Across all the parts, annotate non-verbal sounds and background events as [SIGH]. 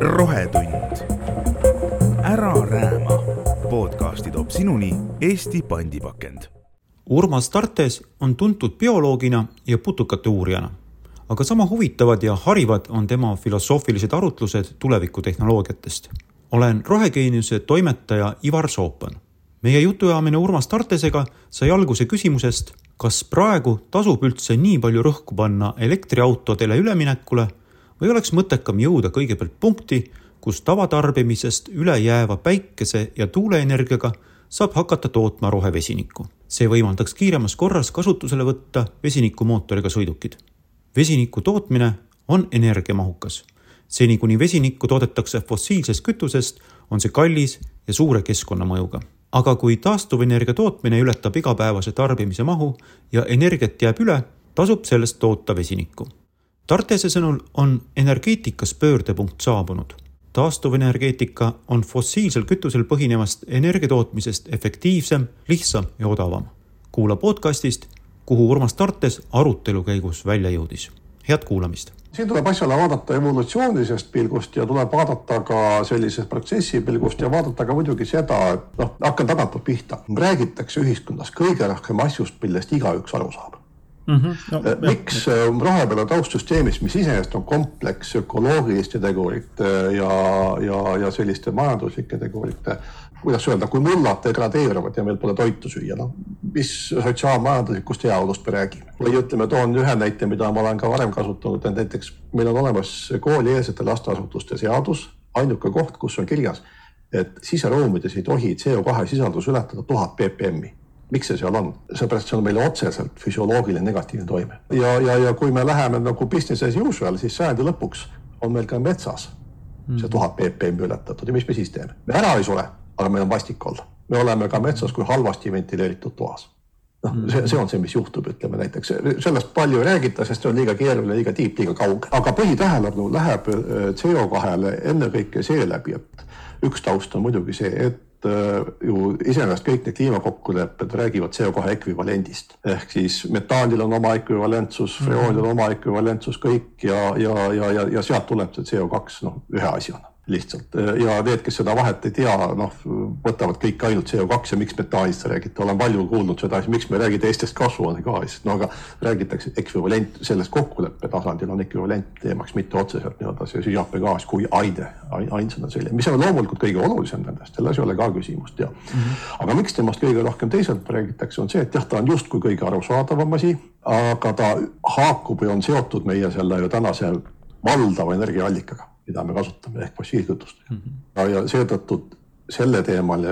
rohetund. ära rääma. podcasti toob sinuni Eesti pandipakend. Urmas Tartes on tuntud bioloogina ja putukate uurijana. aga sama huvitavad ja harivad on tema filosoofilised arutlused tulevikutehnoloogiatest. olen Rohegeeniuse toimetaja Ivar Soopan. meie jutuajamine Urmas Tartesega sai alguse küsimusest, kas praegu tasub üldse nii palju rõhku panna elektriautodele üleminekule või oleks mõttekam jõuda kõigepealt punkti, kus tavatarbimisest üle jääva päikese- ja tuuleenergiaga saab hakata tootma rohevesinikku. see võimaldaks kiiremas korras kasutusele võtta vesinikumootoriga sõidukid. vesiniku tootmine on energiamahukas. seni, kuni vesinikku toodetakse fossiilsest kütusest, on see kallis ja suure keskkonnamõjuga. Aga kui taastuvenergia tootmine ületab igapäevase tarbimise mahu ja energiat jääb üle, tasub sellest toota vesinikku Tartese sõnul on energeetikas pöördepunkt saabunud. taastuvenergeetika on fossiilsel kütusel põhinevast energiatootmisest efektiivsem, lihtsam ja odavam. kuula podcastist, kuhu Urmas Tartes arutelu käigus välja jõudis. head kuulamist! Siin tuleb asjale vaadata evolutsioonilisest pilgust ja tuleb vaadata ka sellisest protsessi pilgust ja vaadata ka muidugi seda, et noh, hakkan tagantpoolt pihta. räägitakse ühiskonnas kõige rohkem asjust, millest igaüks aru saab Mm -hmm. no, miks äh, rohepöörde taustsüsteemis, mis iseenesest on kompleks ökoloogiliste tegurite ja, ja, ja selliste majanduslike tegurite, kuidas öelda, kui mullad degradeeruvad ja meil pole toitu süüa, noh, mis sotsiaalmajanduslikust heaolust me räägime? või ütleme, toon ühe näite, mida ma olen ka varem kasutanud, et näiteks meil on olemas koolieelsete lasteasutuste seadus, ainuke koht, kus on kirjas, et siseruumides ei tohi CO2 sisaldus ületada tuhat ppm-i miks see seal on, seepärast see on meile otseselt füsioloogiline negatiivne toime ja, ja, ja kui me läheme nagu business as usual, siis sajandi lõpuks on meil ka metsas see tuhat ppm ületatud ja mis me siis teeme? me ära ei sure, aga meil on vastik olla. Me oleme ka metsas kui halvasti ventileeritud toas. noh, mm. see, see on see, mis juhtub, ütleme näiteks, sellest palju ei räägita, sest see on liiga keeruline, liiga tiip, liiga kauge, aga põhitähelepanu läheb äh, CO2-le ennekõike seeläbi, et üks taust on muidugi see, et Äh, ju iseenesest kõik need kliimakokkulepped räägivad CO2 ekvivalendist ehk siis metaanil on oma ekvivalentsus, mhm. freoonil on oma ekvivalentsus, kõik ja, ja, ja, ja, ja sealt tuleb see CO2 noh, ühe asjana lihtsalt ja need, kes seda vahet ei tea, noh, võtavad kõik ainult CO2 ja miks metaanist te räägite, olen palju kuulnud seda, miks me ei räägi teistest kasvuhoonegaasidest, no aga räägitakse ekvivalent, selles kokkuleppe tasandil on ekvivalent teemaks, mitte otseselt nii-öelda see süsihappegaas kui aine, ainsana selline, mis on loomulikult kõige olulisem nendest, selles ei ole ka küsimust ja mm. -hmm. aga miks temast kõige rohkem teisalt räägitakse, on see, et jah, ta on justkui kõige arusaadavam asi, aga ta haakub ja on seotud meie selle ju tänase valdava energiaallikaga mida me kasutame ehk fossiilkütust mm. -hmm. ja seetõttu selle teemal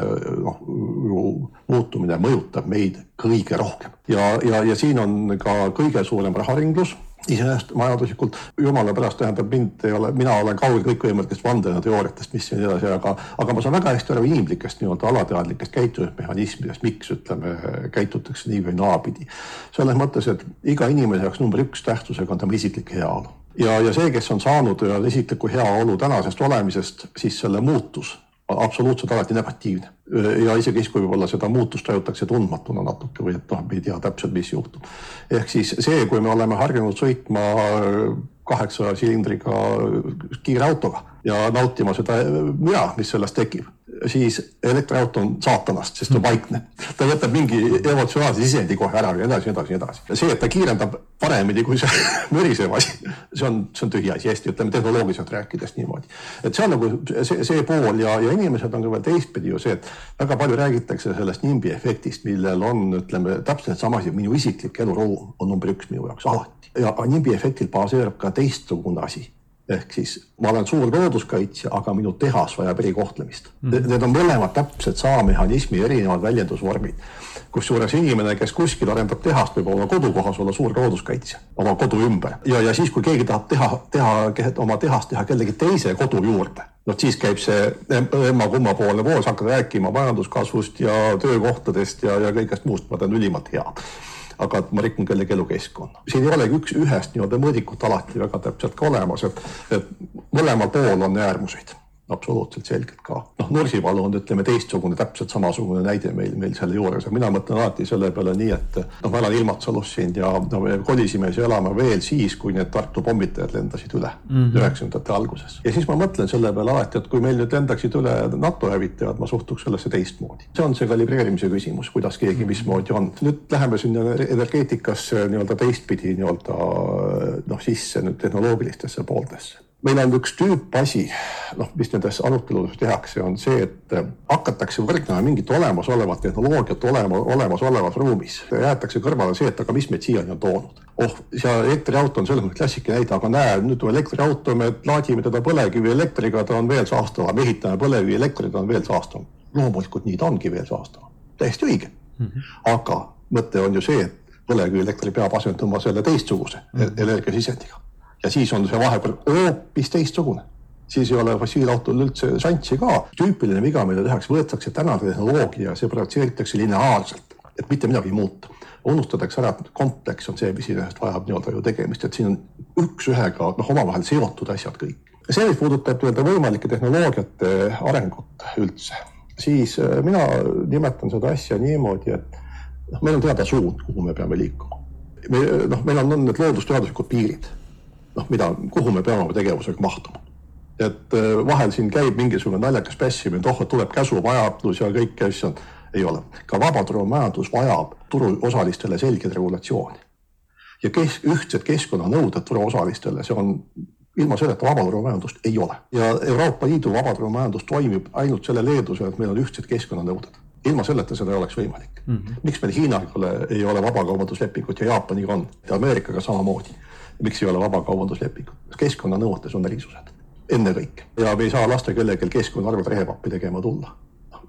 noh, ju muutumine mõjutab meid kõige rohkem ja, ja, ja siin on ka kõige suurem raharinglus iseenesest majanduslikult, jumala pärast tähendab mind ei ole, mina olen kaugel kõikvõimalikest vandenõuteooriatest, mis ja nii edasi, aga, aga ma saan väga hästi aru inimlikest nii-öelda alateadlikest käitumismehhanismidest, miks ütleme, käitutakse nii või naapidi. selles mõttes, et iga inimese jaoks number üks tähtsusega on tema isiklik heaolu ja, ja see, kes on saanud isikliku heaolu tänasest olemisest, siis selle muutus absoluutselt alati negatiivne. ja isegi siis, kui võib-olla seda muutust tajutakse tundmatuna natuke või et noh, me ei tea täpselt, mis juhtub. ehk siis see, kui me oleme harjunud sõitma kaheksa silindriga kiirautoga ja nautima seda müra, mis sellest tekib siis elektriauto on saatanast, sest ta on vaikne. ta võtab mingi emotsionaalse sisendi kohe ära ja edasi, edasi, edasi. see, et ta kiirendab paremini kui see [LAUGHS] mürisev asi, see on, see on tühi asi, hästi ütleme tehnoloogiliselt rääkides niimoodi. et see on nagu see, see pool ja, ja inimesed on ka veel teistpidi ju see, et väga palju räägitakse sellest nimbi efektist, millel on, ütleme täpselt sama asi, minu isiklik eluruum on number üks minu jaoks alati ja nimbi efektil baseerub ka teistsugune asi ehk siis ma olen suur looduskaitsja, aga minu tehas vajab erikohtlemist. Mm.. Need on mõlemad täpselt sama mehhanismi erinevad väljendusvormid. kusjuures inimene, kes kuskil arendab tehast, võib oma kodukohas olla suur looduskaitsja oma kodu ümber. Ja, ja siis, kui keegi tahab teha, teha oma tehast teha kellegi teise kodu juurde, noh siis käib see emma-kumma poolne pool, sa hakkad rääkima majanduskasvust ja töökohtadest ja, ja kõigest muust, ma teen ülimalt head aga ma rikun kellegi elukeskkonna. siin ei olegi üks ühest nii-öelda mõõdikut alati väga täpselt ka olemas, et, et mõlemal pool on äärmuseid absoluutselt selgelt ka. noh, Nursipalu on, ütleme teistsugune, täpselt samasugune näide meil, meil selle juures ja mina mõtlen alati selle peale nii, et noh, ma elan Ilmatsalus siin ja no me kolisime siia elama veel siis, kui need Tartu pommitajad lendasid üle mhm. üheksakümnendate mm -hmm. alguses. ja siis ma mõtlen selle peale alati, et kui meil nüüd lendaksid üle NATO hävitajad, ma suhtuks sellesse teistmoodi. see on see kalibreerimise küsimus, kuidas keegi mismoodi on. nüüd läheme sinna energeetikasse nii-öelda teistpidi nii-öelda noh, sisse nüüd tehnoloogilistesse pooltesse meil on üks tüüpasi, noh, mis nendes aruteludes tehakse, on see, et äh, hakatakse võrdlema mingit olemasolevat tehnoloogiat olema, olemasolevas ruumis. jäetakse kõrvale see, et aga mis meid siiani on toonud. oh, see elektriauto on selles mõttes klassikaline näide, aga näe, nüüd elektriauto, me laadime teda põlevkivielektriga, ta on veel saastavam, ehitame põlevkivielektri, ta on veel saastavam. loomulikult nii ta ongi veel saastavam, täiesti õige mm. -hmm. aga mõte on ju see, et põlevkivielektri peab asendama selle teistsuguse mm -hmm. energiasisendiga ja siis on see vahepeal hoopis teistsugune siis ei ole fossiilautol üldse šanssi ka. tüüpiline viga, mida tehakse, võetakse tänane tehnoloogia see projitseeritakse lineaarselt, et mitte midagi ei muuta. unustatakse ära, et kompleks on see, mis iseenesest vajab nii-öelda ju tegemist, et siin on üks-ühega noh, omavahel seotud asjad kõik. see, mis puudutab nii-öelda võimalike tehnoloogiate arengut üldse, siis äh, mina nimetan seda asja niimoodi, et noh, meil on teada suund, kuhu me peame liikuma. me noh, meil on, on need loodusteaduslikud piirid noh, mida, kuhu me peame oma tegevusega mahtuma. et äh, vahel siin käib mingisugune naljakas pässimine, et oh, et tuleb käsuvajadus ja kõike asja, ei ole. ka vabaturumajandus vajab turuosalistele selgeid regulatsiooni. ja kes, ühtsed keskkonnanõuded turuosalistele, see on ilma selleta vabaturumajandust ei ole ja Euroopa Liidu vabaturumajandus toimib ainult sellel eeldusel, et meil on ühtsed keskkonnanõuded ilma selleta seda ei oleks võimalik mm. -hmm. miks meil Hiinaga ei ole, ei ole vabakaubanduslepingut ja Jaapaniga on ja Ameerikaga samamoodi miks ei ole vabakaubanduslepingut, keskkonnanõuetes on erisused? Ennekõike. Ja me ei saa lasta kellelgi keskkonna arvelt rehepappi tegema tulla.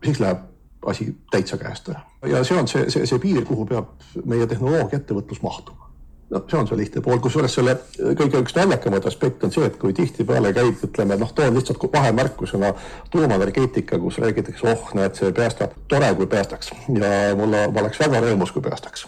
siis läheb asi täitsa käest ära? Ja see on see, see, see piir, kuhu peab meie tehnoloogiaettevõtlus mahtuma. No see on see lihtne pool, kusjuures selle kõige üks naljakamaid aspekte on see, et kui tihtipeale käib, ütleme noh, toon lihtsalt vahemärkusena tuumaenergeetika, kus räägitakse, oh näed, see päästab, tore kui päästaks. Ja mulle, ma oleks väga rõõmus, kui päästaks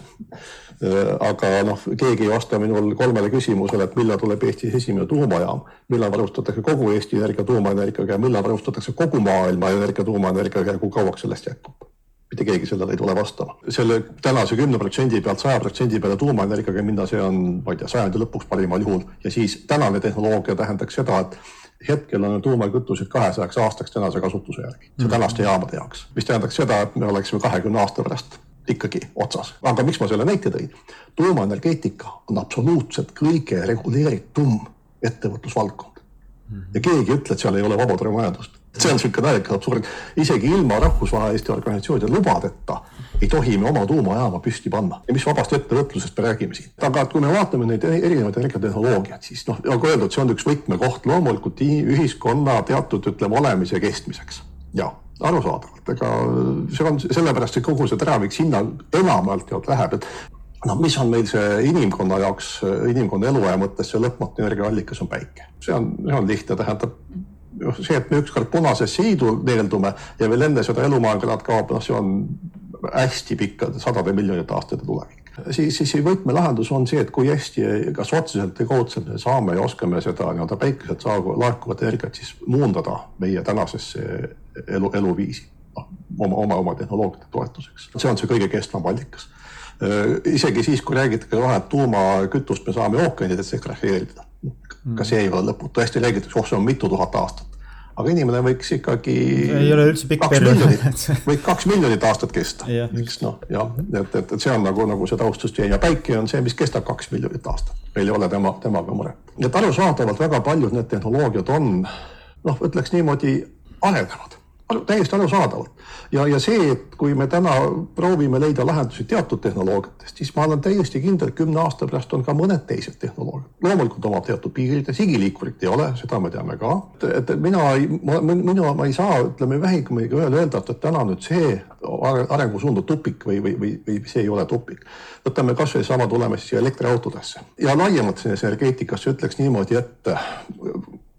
aga noh, keegi ei vasta minul kolmele küsimusele, et millal tuleb Eestis esimene tuumajaam, millal varustatakse kogu Eesti energia tuumaenergiaga ja millal varustatakse kogu maailma energia tuumaenergiaga ja kui kauaks sellest jätkub mitte keegi sellele ei tule vastama. selle tänase kümne protsendi pealt saja protsendi peale tuumaenergiaga minna, see on, ma ei tea, sajandi lõpuks parimal juhul ja siis tänane tehnoloogia tähendaks seda, et hetkel on tuumakütused kahesajaks aastaks tänase kasutuse järgi, see mhm. tänaste jaamade jaoks, mis tähendaks seda, et me oleksime kahekümne aasta pärast ikkagi otsas. aga miks ma selle näite tõin? tuumaenergeetika on absoluutselt kõige reguleeritum ettevõtlusvaldkond mm. -hmm. ja keegi ei ütle, et seal ei ole vabaturumajandust. see on niisugune täielik absurd. isegi ilma rahvusvaheliste organisatsioonide lubadeta ei tohi me oma tuumajaama püsti panna. ja mis vabast ettevõtlusest me räägime siin. aga kui me vaatame neid erinevaid energiatehnoloogiaid, siis noh, nagu öeldud, see on üks võtmekoht loomulikult ühiskonna teatud, ütleme, olemise kestmiseks. ja arusaadavalt, ega see on sellepärast see kogu see teravik sinna enamalt jaolt läheb, et noh, mis on meil see inimkonna jaoks, inimkonna eluaja mõttes see lõpmatu energiaallikas on päike. see on, see on lihtne, tähendab see, et me ükskord punasesse hiidu neeldume ja veel enne seda elumaakülad kaob, noh, see on hästi pikkade, sadade miljonite aastate tulevik siis, siis võtmelahendus on see, et kui hästi, kas otseselt või kaudselt me saame ja oskame seda nii-öelda päikeselt saagu, laekuvat energiat siis muundada meie tänasesse elu, eluviisi noh, oma, oma, oma tehnoloogiate toetuseks. see on see kõige kestvam allikas. isegi siis, kui räägitakse, et tuumakütust me saame ookeanidesse ekstraheerida, ka see ei ole lõputu, hästi räägitakse, oh, see on mitu tuhat aastat aga inimene võiks ikkagi. ei ole üldse pikk periood. [LAUGHS] võib kaks miljonit aastat kesta, eks noh, jah, et, et, et see on nagu, nagu see taustsüsteem ja päike on see, mis kestab kaks miljonit aastat. meil ei ole tema, temaga muret. nii et arusaadavalt väga paljud need tehnoloogiad on noh, ütleks niimoodi arenevad täiesti arusaadavalt. ja, ja see, et kui me täna proovime leida lahendusi teatud tehnoloogiatest, siis ma olen täiesti kindel, kümne aasta pärast on ka mõned teised tehnoloogiad. loomulikult omab teatud piirid ja sigiliikurit ei ole, seda me teame ka. et mina ei, mina, ma ei saa, ütleme vähimagi öelda, et täna nüüd see arengusuund on tupik või, või, või, või see ei ole tupik. võtame kasvõi sama, tuleme siis elektriautodesse ja laiemalt energeetikasse ütleks niimoodi, et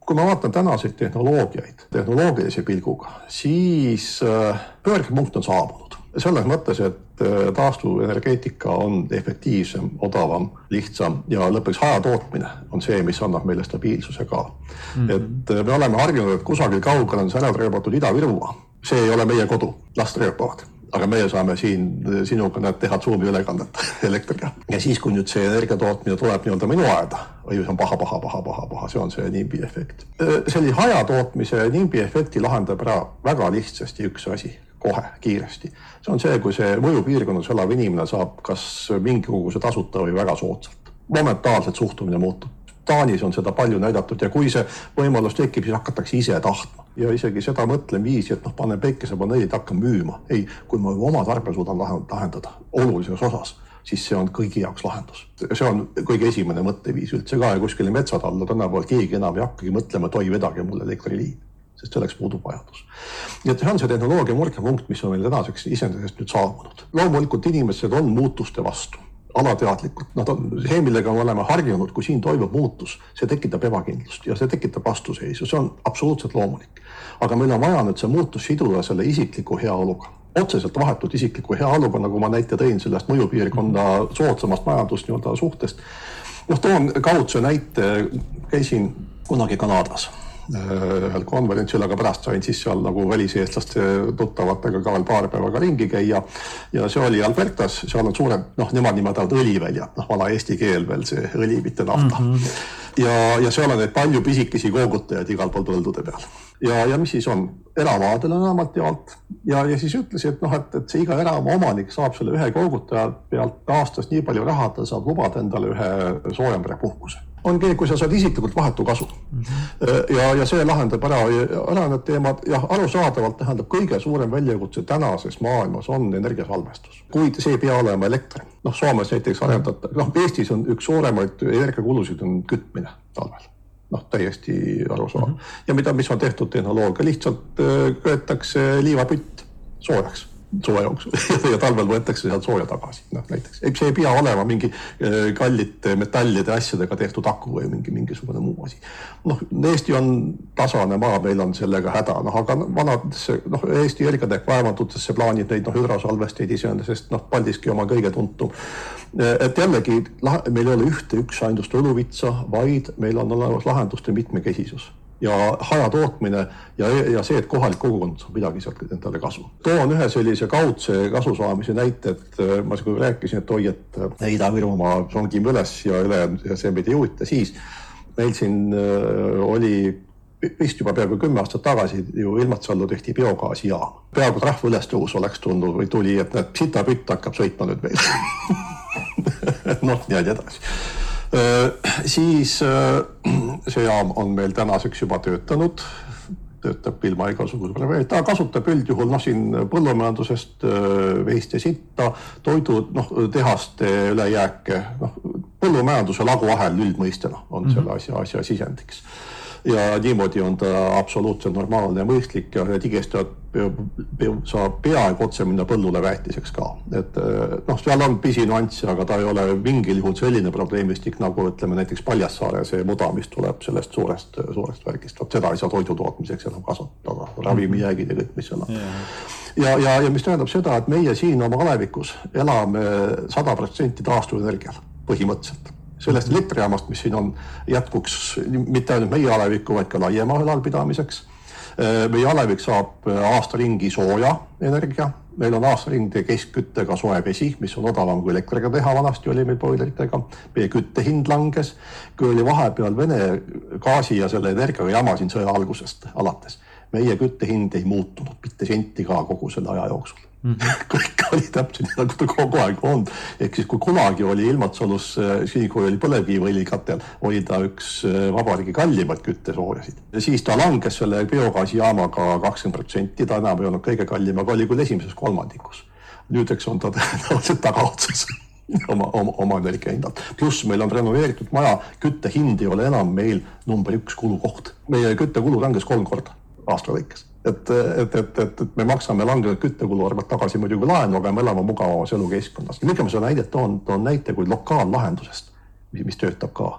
kui ma vaatan tänaseid tehnoloogiaid tehnoloogilise pilguga, siis äh, pöördepunkt on saabunud selles mõttes, et äh, taastuvenergeetika on efektiivsem, odavam, lihtsam ja lõpuks hajatootmine on see, mis annab meile stabiilsuse ka mm. -hmm. et äh, me oleme harjunud, et kusagil kaugel on see ära treebatud Ida-Virumaa, see ei ole meie kodu, las treebavad aga meie saame siin sinuga näed teha Zoomi ülekannet [LAUGHS] elektriga. ja siis, kui nüüd see energiatootmine tuleb nii-öelda minu aeda, oi, see on paha, paha, paha, paha, paha, see on see NIMBY efekt. Selline hajatootmise NIMBY efekti lahendab ära väga lihtsasti üks asi kohe kiiresti. see on see, kui see mõjupiirkonnas elav inimene saab kas mingisuguse tasuta või väga soodsalt. momentaalselt suhtumine muutub. Taanis on seda palju näidatud ja kui see võimalus tekib, siis hakatakse ise tahtma ja isegi seda mõtlemisviisi, et noh, panen päikesepaneelid, hakkan müüma. ei, kui ma oma tarbe suudan lahendada olulises osas, siis see on kõigi jaoks lahendus. see on kõige esimene mõtteviis üldse ka ja kuskile metsa talla tänapäeval keegi enam ei hakkagi mõtlema, et oi, vedage mulle elektriliin sest selleks puudub vajadus. nii et see on see tehnoloogia murdepunkt, mis on meil tänaseks iseenesest nüüd saabunud. loomulikult inimesed on muutuste vastu, alateadlikult, nad on see, millega me oleme harjunud, kui siin toimub muutus, see tekitab ebakindlust ja see tekitab vastuseisu, see on absoluutselt loomulik. aga meil on vaja nüüd see muutus siduda selle isikliku heaoluga. Otseselt vahetult isikliku heaoluga, nagu ma näite tõin sellest mõjupiirkonna soodsamast majandust nii-öelda suhtest. noh, toon kaudse näite, käisin kunagi Kanadas ühel konverentsil, aga pärast sain siis seal nagu väliseestlaste tuttavatega ka veel paar päeva ka ringi käia. ja see oli Albertas, seal on suured, noh, nemad nimetavad õliväljad, noh, vana eesti keel veel see õli, mitte nafta mm. -hmm. ja, ja seal on neid palju pisikesi koogutajaid igal pool põldude peal. ja, ja mis siis on, eramaadel on enamalt jaolt ja, ja siis ütlesin, et noh, et, et see iga eramaa omanik saab selle ühe koogutaja pealt aastas nii palju raha, et ta saab lubada endale ühe soojamere puhkuse ongi, kui sa saad isiklikult vahetu kasu. -hmm. ja, ja see lahendab ära, ära need teemad, jah, arusaadavalt tähendab kõige suurem väljakutse tänases maailmas on energiasalvestus, kuid see ei pea olema elekter. noh, Soomes näiteks arendatakse, noh, Eestis on üks suuremaid energiakulusid on kütmine talvel noh, täiesti arusaadav mm. -hmm. ja mida, mis on tehtud tehnoloogia, lihtsalt äh, köetakse liivapütt soojaks suve jooksul [LAUGHS] ja talvel võetakse sealt sooja tagasi, noh näiteks. see ei pea olema mingi äh, kallite metallide asjadega tehtud aku või mingi mingisugune muu asi. noh, Eesti on tasane maa, meil on sellega häda, noh aga vanadesse, noh Eesti ergade kaevandutesse plaanid neid noh hüdrosalvesteid iseenesest noh, Paldiski oma kõige tuntum. Äh, et jällegi meil ei ole ühte üksainust võluvitsa, vaid meil on olemas lahenduste mitmekesisus ja hajatootmine ja, ja see, et kohalik kogukond saab midagi sealt endale kasu. toon ühe sellise kaudse kasu saamise näite, et äh, ma kui rääkisin, et oi, et äh, Ida-Virumaa rongime üles ja ülejäänud ja see meid ei huvita, siis meil siin äh, oli vist juba peaaegu kümme aastat tagasi ju Ilmatsallu tehti biogaasijaam. peaaegu rahva ülestõus oleks tulnud või tuli, et näed, sitapütt hakkab sõitma nüüd meil [LAUGHS] noh, ja nii edasi siis see jaam on meil tänaseks juba töötanud, töötab ilma igasuguse probleemi, ta kasutab üldjuhul noh, siin põllumajandusest veist ja sitta, toidu noh, tehaste ülejääke, noh põllumajanduse laguahel üldmõistena on mm -hmm. selle asja, asja sisendiks [LAUGHS] ja niimoodi on ta absoluutselt normaalne ja mõistlik ja tigestajad saab peaaegu otse minna põllule väetiseks ka, et noh, seal on pisinüansse, aga ta ei ole mingil juhul selline probleemistik nagu ütleme näiteks Paljassaare see muda, mis tuleb sellest suurest, suurest värgist, vot seda ei saa toidu tootmiseks enam kasutada, ravimijäägid ja kõik, mis seal on. Yeah. ja, ja, ja mis tähendab seda, et meie siin oma alevikus elame sada protsenti taastuvenergial põhimõtteliselt sellest elektrijaamast, mis siin on, jätkuks mitte ainult meie alevikku, vaid ka laiema ülalpidamiseks. meie alevik saab aasta ringi sooja energia, meil on aasta ringi keskküttega soe vesi, mis on odavam kui elektriga teha, vanasti oli meil boileritega. meie küttehind langes, kui oli vahepeal Vene gaasi ja selle energiaga jama siin sõja algusest alates, meie küttehind ei muutunud mitte senti ka kogu selle aja jooksul [LAUGHS] Mm -hmm. kõik oli täpselt nagu ta kogu aeg olnud, ehk siis kui kunagi oli Ilmatsalus, kui oli põlevkiviõlikatel, oli ta üks äh, vabariigi kallimaid küttesoojasid. siis ta langes selle biogaasijaamaga kakskümmend protsenti, ta enam ei olnud kõige kallim, aga oli küll esimeses kolmandikus. nüüdseks on ta [LAUGHS] tõenäoliselt tagaotsas [LAUGHS] oma, oma, oma energiahinnalt. pluss meil on renoveeritud maja, kütte hind ei ole enam meil number üks kulukoht. meie küttekulu langes kolm korda aasta lõikes et, et, et, et, et me maksame langenud küttekulu arvelt tagasi muidugi laenu, aga me elame mugavas elukeskkonnas. miks ma seda näidet toon, toon näite kui lokaallahendusest, mis töötab ka.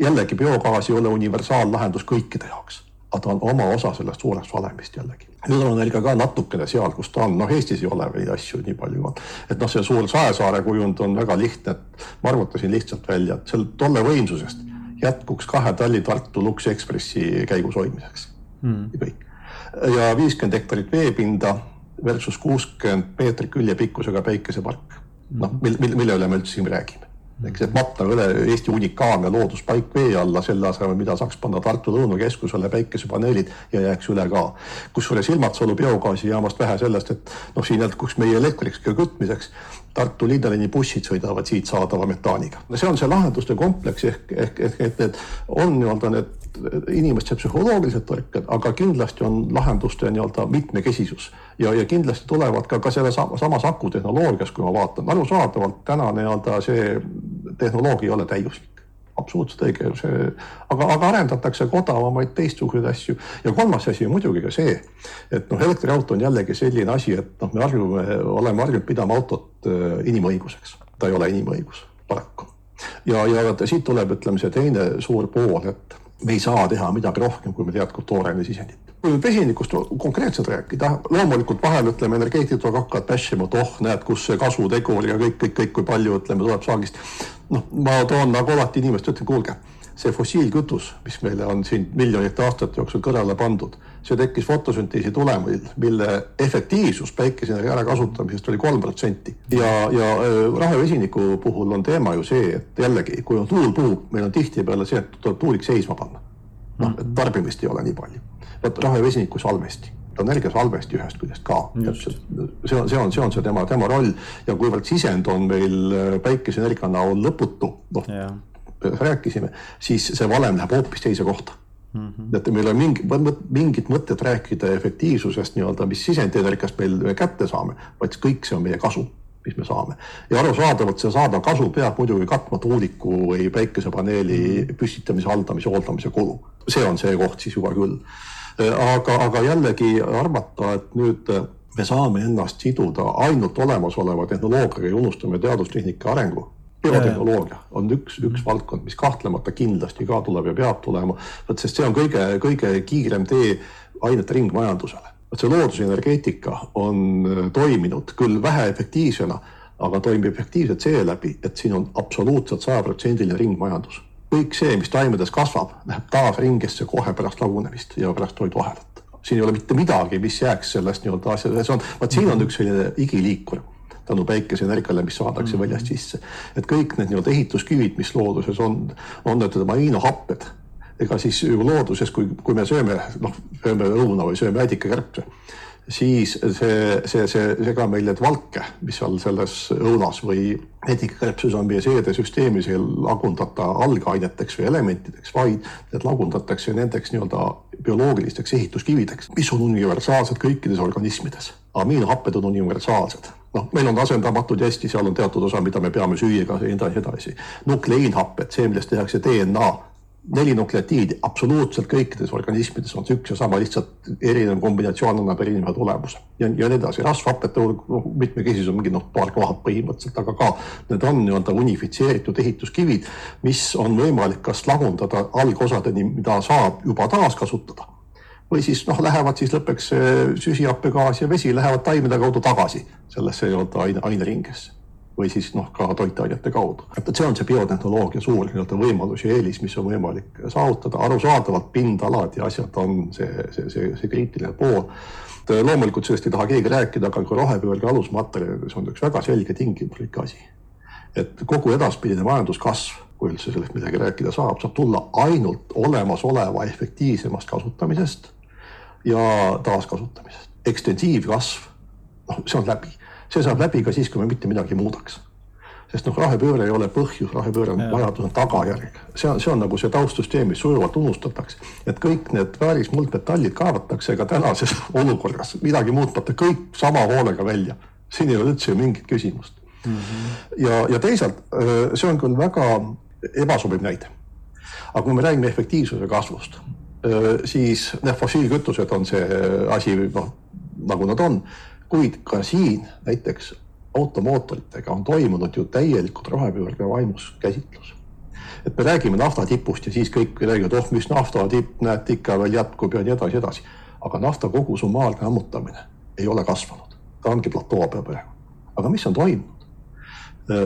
jällegi biogaas ei ole universaallahendus kõikide jaoks aga ta on oma osa sellest suurest valemist jällegi. nüüd on Energia ka natukene seal, kus ta on, noh, Eestis ei ole neid asju nii palju, et noh, see suur Saesaare kujund on väga lihtne, et ma arvutasin lihtsalt välja, et seal tolle võimsusest jätkuks kahe Talli-Tartu Lux Expressi käigus hoidmiseks mm. ja kõik. Ja viiskümmend hektarit veepinda versus kuuskümmend meetrit küljepikkusega päikesepark. noh, mille, mille üle me üldse siin räägime eks, et Matna üle Eesti unikaalne looduspaik vee alla, selle asemel, mida saaks panna Tartu Lõunakeskusele päikesepaneelid ja jääks üle ka. kusjuures Ilmatsalu biogaasijaamast vähe sellest, et noh, siin jätkuks meie elektriks ja kütmiseks Tartu linnaliini bussid sõidavad siit saadava metaaniga. see on see lahenduste kompleks ehk, ehk, ehk et need on nii-öelda need inimeste psühholoogilised tõrked, aga kindlasti on lahenduste nii-öelda mitmekesisus. Ja, ja kindlasti tulevad ka, ka selle sama, samas akutehnoloogias, kui ma vaatan, arusaadavalt täna nii-öelda see tehnoloogia ei ole täiuslik absoluutselt õige, see, aga, aga arendatakse ka odavamaid teistsuguseid asju. ja kolmas asi muidugi ka see, et noh, elektriauto on jällegi selline asi, et noh, me harjume, oleme harjunud pidama autot äh, inimõiguseks, ta ei ole inimõigus paraku. ja, ja siit tuleb, ütleme, see teine suur pool, et me ei saa teha midagi rohkem, kui meil jätkub tooraine sisendit. Kui nüüd vesinikust konkreetselt rääkida, loomulikult vahel ütleme, energeetikud hakkavad bashima, et oh, näed, kus see kasutegur ja kõik, kõik, kõik, kui palju ütleme, tuleb saagist noh, ma toon nagu alati inimestele, ütlen, kuulge, see fossiilkütus, mis meile on siin miljonite aastate jooksul kõrvale pandud, see tekkis fotosünteesi tulemil, mille efektiivsus päikeseenergia ärakasutamisest oli kolm protsenti. ja, ja äh, rahevesiniku puhul on teema ju see, et jällegi, kui on tuul puhub, meil on tihtipeale see, et tuleb tuulik seisma panna. noh, et tarbimist ei ole nii palju. Vot rahevesiniku salvesti ta on energiasalvesti ühest küljest ka. see on, see on, see on see tema, tema roll ja kuivõrd sisend on meil äh, päikeseenergia näol lõputu, noh rääkisime, siis see valem läheb hoopis teise kohta mm. -hmm. et meil on mingi, mingit mõtet rääkida efektiivsusest nii-öelda, mis sisendienergiast meil kätte saame, vaid kõik see on meie kasu mis me saame. ja arusaadavalt see saadav kasu peab muidugi katma tuuliku või päikesepaneeli mhm. püstitamise, haldamise, hooldamise kulu. see on see koht siis juba küll aga, aga jällegi arvata, et nüüd me saame ennast siduda ainult olemasoleva tehnoloogiaga ja unustame teadustehnika arengu. biotehnoloogia on üks, üks valdkond, mis kahtlemata kindlasti ka tuleb ja peab tulema, vot sest see on kõige, kõige kiirem tee ainete ringmajandusele. vot see loodusenergeetika on toiminud küll väheefektiivsena, aga toimib efektiivselt seeläbi, et siin on absoluutselt sajaprotsendiline ringmajandus kõik see, mis taimedes kasvab, läheb taas ringesse kohe pärast lagunemist ja pärast toiduahelat. siin ei ole mitte midagi, mis jääks sellest nii-öelda asja, see on, vot siin on üks selline igiliikur tänu päikeseenergiale, mis saadakse mm -hmm. väljast sisse. et kõik need nii-öelda ehituskivid, mis looduses on, on need aminohapped. ega siis ju looduses, kui, kui me sööme, noh, sööme õuna või sööme ädikakärbse siis see, see, see sega meil neid valke, mis seal selles õunas või etikakräpsus on meie seedesüsteemis ei lagundata algaineteks või elementideks, vaid need lagundatakse nendeks nii-öelda bioloogilisteks ehituskivideks, mis on universaalsed kõikides organismides. amiinohapped on universaalsed noh, meil on asendamatud ja hästi, seal on teatud osa, mida me peame süüa ja nii edasi, nukleiinhapped, see, millest tehakse DNA neli nukleotiidi absoluutselt kõikides organismides on see üks ja sama, lihtsalt erinev kombinatsioon annab erineva tulemuse ja, ja nii edasi. rasvhapete hulk, noh mitmekesisus on mingi noh, paar kohad põhimõtteliselt, aga ka need on nii-öelda unifitseeritud ehituskivid, mis on võimalik kas lagundada algosadeni, mida saab juba taaskasutada või siis noh, lähevad siis lõpuks süsihappegaas ja vesi lähevad taimede kaudu tagasi sellesse nii-öelda aine, aineringesse või siis noh, ka toitainete kaudu. et see on see biotehnoloogia suur nii-öelda võimalus ja eelis, mis on võimalik saavutada, arusaadavalt pindalad ja asjad on see, see, see, see kriitiline pool. loomulikult sellest ei taha keegi rääkida, aga ka rohepöörde alusmaterjalides on üks väga selge tingimuslik asi. et kogu edaspidine majanduskasv, kui üldse sellest midagi rääkida saab, saab tulla ainult olemasoleva efektiivsemast kasutamisest ja taaskasutamisest. ekstensiivkasv, noh, see on läbi see saab läbi ka siis, kui me mitte midagi muudaks. sest noh, rohepööre ei ole põhjus, rohepööre on vajadus, on tagajärg. see on, see on nagu see taustsüsteem, mis sujuvalt unustatakse. et kõik need väärismuldmetallid kaevatakse ka tänases [LAUGHS] olukorras midagi muutmata kõik sama hoolega välja. siin ei ole üldse ju mingit küsimust mm. -hmm. ja, ja teisalt see on küll väga ebasobiv näide. aga kui me räägime efektiivsuse kasvust, siis need fossiilkütused on see asi, noh nagu nad on kuid ka siin näiteks automootoritega on toimunud ju täielikult rohepöörde vaimus käsitlus. et me räägime nafta tipust ja siis kõik räägivad, oh mis nafta tipp, näed ikka veel jätkub ja nii edasi, edasi. aga nafta kogu summaarne ammutamine ei ole kasvanud, ta ongi platoo peal praegu. aga mis on toimunud?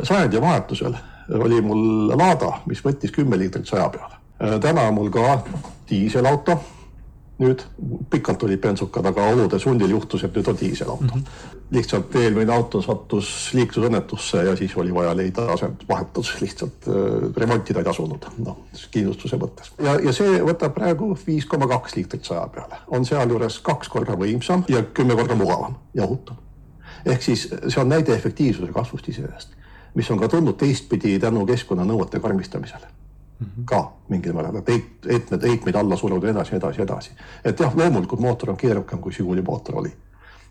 sajandi vahetusel oli mul Lada, mis võttis kümme liitrit saja peale. täna on mul ka diiselauto nüüd pikalt olid bensukad, aga olude sundil juhtus, et nüüd on diiselauto mm. -hmm. lihtsalt eelmine auto sattus liiklusõnnetusse ja siis oli vaja leida asend, vahetus lihtsalt äh, remontida ei tasunud, noh kindlustuse mõttes. ja, ja see võtab praegu viis koma kaks liitrit saja peale, on sealjuures kaks korda võimsam ja kümme korda mugavam ja ohutum. ehk siis see on näide efektiivsuse kasvust iseenesest, mis on ka tulnud teistpidi tänu keskkonnanõuete karmistamisele. Ka mingil määral, et heit, heitmed, heitmeid alla suruda edasi, edasi, edasi. et jah, loomulikult mootor on keerukam, kui Žiguli mootor oli.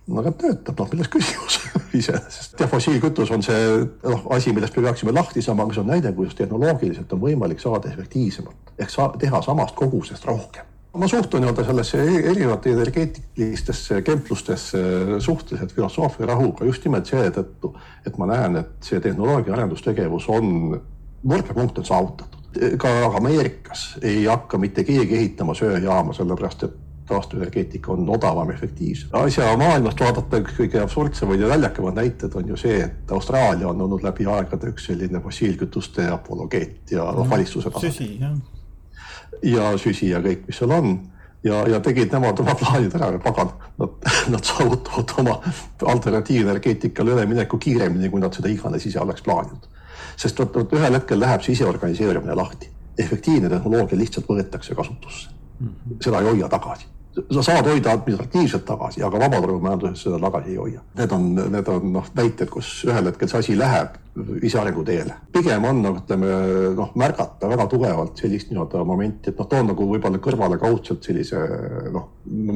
no aga töötab, noh, milles küsimus [LAUGHS] iseenesest. jah, fossiilkütus on see noh, asi, millest me peaksime lahti saama, aga see on näide, kuidas tehnoloogiliselt on võimalik saada efektiivsemalt ehk saa, teha samast kogusest rohkem ma suhtun nii-öelda sellesse e-, erinevate energeetilistesse kemplustesse suhteliselt filosoofia rahuga just nimelt seetõttu, et ma näen, et see tehnoloogia arendustegevus on, murdepunkt on saavutatud ka Ameerikas ei hakka mitte keegi ehitama söejaama, sellepärast et taastuvenergeetika on odavam, efektiivsem. asja maailmast vaadata üks kõige absurdsemaid ja naljakamad näited on ju see, et Austraalia on olnud läbi aegade üks selline fossiilkütuste apologeet ja noh, valitsuse tasandil. süsi, jah. ja süsi ja kõik, mis seal on ja, ja tegid nemad oma plaanid ära, pagan, nad, nad saavutavad oma alternatiivenergeetikale ülemineku kiiremini, kui nad seda iganes ise oleks plaaninud sest vot, vot ühel hetkel läheb see iseorganiseerimine lahti. efektiivne tehnoloogia lihtsalt võetakse kasutusse. -hmm. seda ei hoia tagasi. Sa saad hoida administratiivselt tagasi, aga vabaturumajandusest seda tagasi ei hoia. Need on, need on noh, näited, kus ühel hetkel see asi läheb isearengu teele. pigem on nagu ütleme noh, märgata väga tugevalt sellist nii-öelda momenti, et noh, toon nagu võib-olla kõrvale kaudselt sellise noh,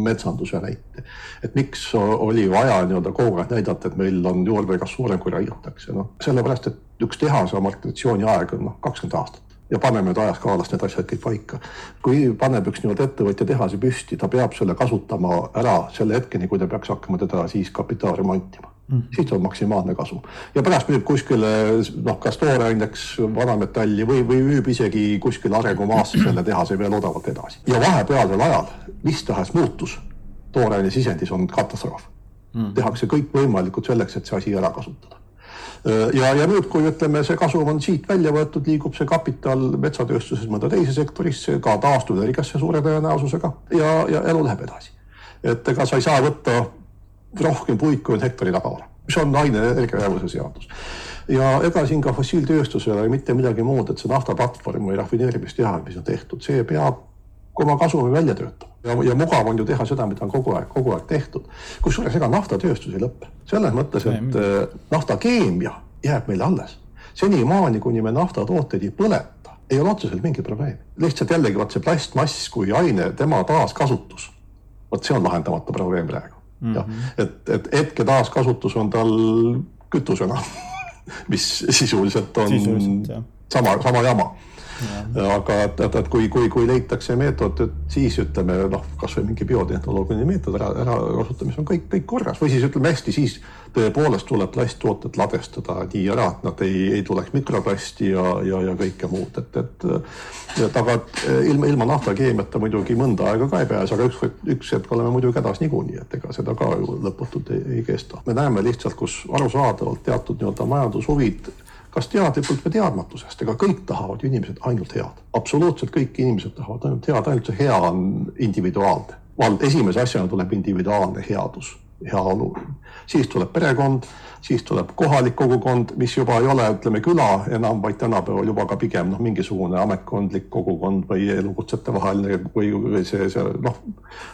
metsanduse näite. et miks oli vaja nii-öelda kogu aeg näidata, et meil on juurdekasv suurem, kui raiutakse, noh sellepärast, et üks tehase amortisatsiooni aeg on noh, kakskümmend aastat ja paneme nüüd ajaskaalas need asjad kõik paika. kui paneb üks nii-öelda ettevõtja tehase püsti, ta peab selle kasutama ära selle hetkeni, kui ta peaks hakkama teda siis kapitaal remontima mm. siis on maksimaalne kasu ja pärast müüb kuskile noh, kas tooreaineks vanametalli või, või müüb isegi kuskile arengumaasse selle tehase veel odavalt edasi. ja vahepealsel ajal mis tahes muutus tooraine sisendis on katastroof mm. tehakse kõikvõimalikud selleks, et see asi ära kasutada ja, ja nüüd, kui ütleme, see kasum on siit välja võetud, liigub see kapital metsatööstuses mõnda teise sektorisse, ka taastuvenergiasse suure tõenäosusega ja, ja elu läheb edasi. et ega sa ei saa võtta rohkem puid, kui on hektari tagavara, mis on aine energiajäävuse seadus. Ja ega siin ka fossiiltööstusel ei ole mitte midagi muud, et see naftaplatvorm või rafineerimistehas, mis on tehtud, see peab oma kasumi välja töötama ja, ja mugav on ju teha seda, mida on kogu aeg, kogu aeg tehtud. kusjuures ega naftatööstus ei lõpe, selles mõttes, et äh, naftakeemia jääb meile alles. senimaani, kuni me naftatooteid ei põleta, ei ole otseselt mingit probleemi. lihtsalt jällegi vot see plastmass kui aine, tema taaskasutus, vot see on lahendamata probleem praegu mm. -hmm. jah, et, et hetke taaskasutus on tal kütusena [LAUGHS] mis sisuliselt on sisuliselt, sama, sama jama aga et, et, et kui, kui, kui leitakse meetod, et siis ütleme noh, kasvõi mingi biotehnoloogiline meetod ära, ära kasutamine on kõik, kõik korras või siis ütleme hästi, siis tõepoolest tuleb plasttooted ladestada nii ära, et nad ei, ei tuleks mikroplasti ja, ja, ja kõike muud, et, et. et aga ilma, ilma naftakeemiata muidugi mõnda aega ka ei pääse, aga üks, üks hetk oleme muidugi hädas niikuinii, et ega seda ka ju lõputult ei, ei kesta. me näeme lihtsalt, kus arusaadavalt teatud nii-öelda majandushuvid kas teadlikult või teadmatusest, ega kõik tahavad ju inimesed ainult head. absoluutselt kõik inimesed tahavad ainult head, ainult see hea on individuaalne. vald, esimese asjana tuleb individuaalne headus, heaolu. siis tuleb perekond, siis tuleb kohalik kogukond, mis juba ei ole, ütleme küla enam, vaid tänapäeval juba ka pigem noh, mingisugune ametkondlik kogukond või elukutsete vaheline või, või see, see noh,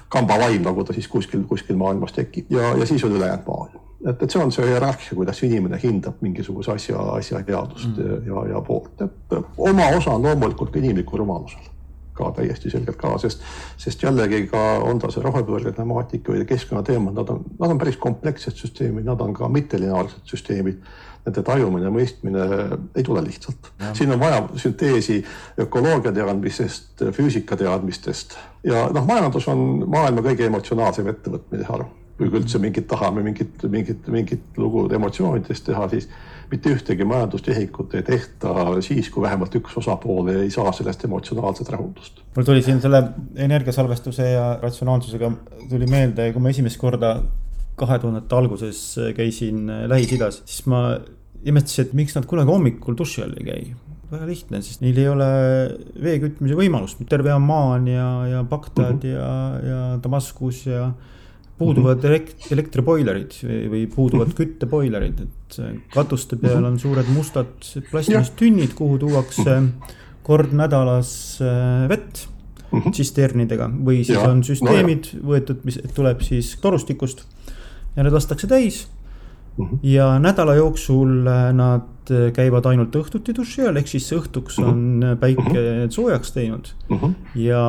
kambavaim, nagu ta siis kuskil, kuskil maailmas tekib ja, ja siis on ülejäänud maailm et, et see on see hierarhia, kuidas inimene hindab mingisuguse asja, asja headust mm. ja, ja poolt, et oma osa on loomulikult inimlikul rumalusel ka täiesti selgelt ka, sest, sest jällegi ka on ta see rohepöörde temaatika või keskkonnateemad, nad on, nad on päris komplekssed süsteemid, nad on ka mittelineaarsed süsteemid. Nende tajumine, mõistmine ei tule lihtsalt. siin on vaja sünteesi ökoloogia teadmistest, füüsika teadmistest ja noh, majandus on maailma kõige emotsionaalsem ettevõtmine, arvan kui üldse mingit tahame mingit, mingit, mingit lugu emotsioonidest teha, siis, mitte ühtegi majandustehikut ei tehta siis, kui vähemalt üks osapool ei saa sellest emotsionaalset rahuldust. mul tuli siin selle energiasalvestuse ja ratsionaalsusega tuli meelde, kui ma esimest korda kahe tuhandete alguses käisin Lähis-Idas, siis ma imestasin, et miks nad kunagi hommikul duši all ei käi väga lihtne, sest neil ei ole vee kütmise võimalust, terve Amman ja, ja Bagdad mm -hmm. ja, ja Damaskus ja puuduvad mm -hmm. elektriboilerid või, puuduvad -hmm. kütteboilerid, et katuste peal mhm. on suured mustad plastist tünnid, kuhu tuuakse kord nädalas äh, vett tsisternidega või siis ja, on süsteemid no võetud, mis tuleb siis torustikust ja need lastakse täis. Ja nädala jooksul äh, nad äh, käivad ainult õhtuti duši all, ehk siis õhtuks on päike soojaks teinud. Ja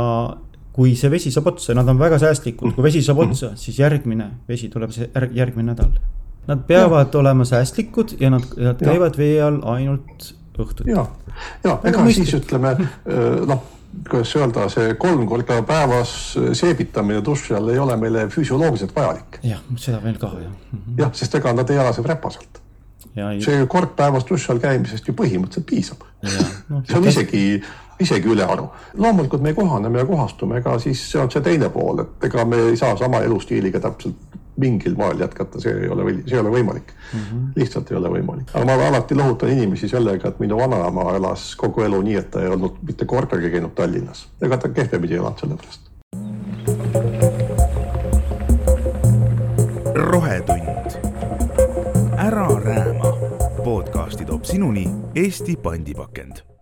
kui see vesi saab otsa, nad on väga säästlikud, kui vesi saab otsa, siis järgmine vesi tuleb see järgmine nädal. Nad peavad ja. olema säästlikud ja nad, nad käivad ja. vee all ainult õhtuti. ja, ja ega mõistlik. siis ütleme noh, kuidas öelda, see kolm korda päevas seebitamine duši all ei ole meile füsioloogiliselt vajalik. jah, seda veel ka jah. Mhm. jah, sest ega nad ei ela seal räpaselt. see kord päevas duši all käimisest ju põhimõtteliselt piisab. No, see on isegi isegi ülearu. loomulikult me kohaneme ja kohastume, ega siis see on see teine pool, et ega me ei saa sama elustiiliga täpselt mingil moel jätkata, see ei ole, see ei ole võimalik mm. -hmm. lihtsalt ei ole võimalik. aga ma alati lohutan inimesi sellega, et minu vanaema elas kogu elu nii, et ta ei olnud mitte kordagi käinud Tallinnas. ega ta kehvemini ei elanud selle pärast. rohetund. ära rääma. podcasti toob sinuni Eesti pandipakend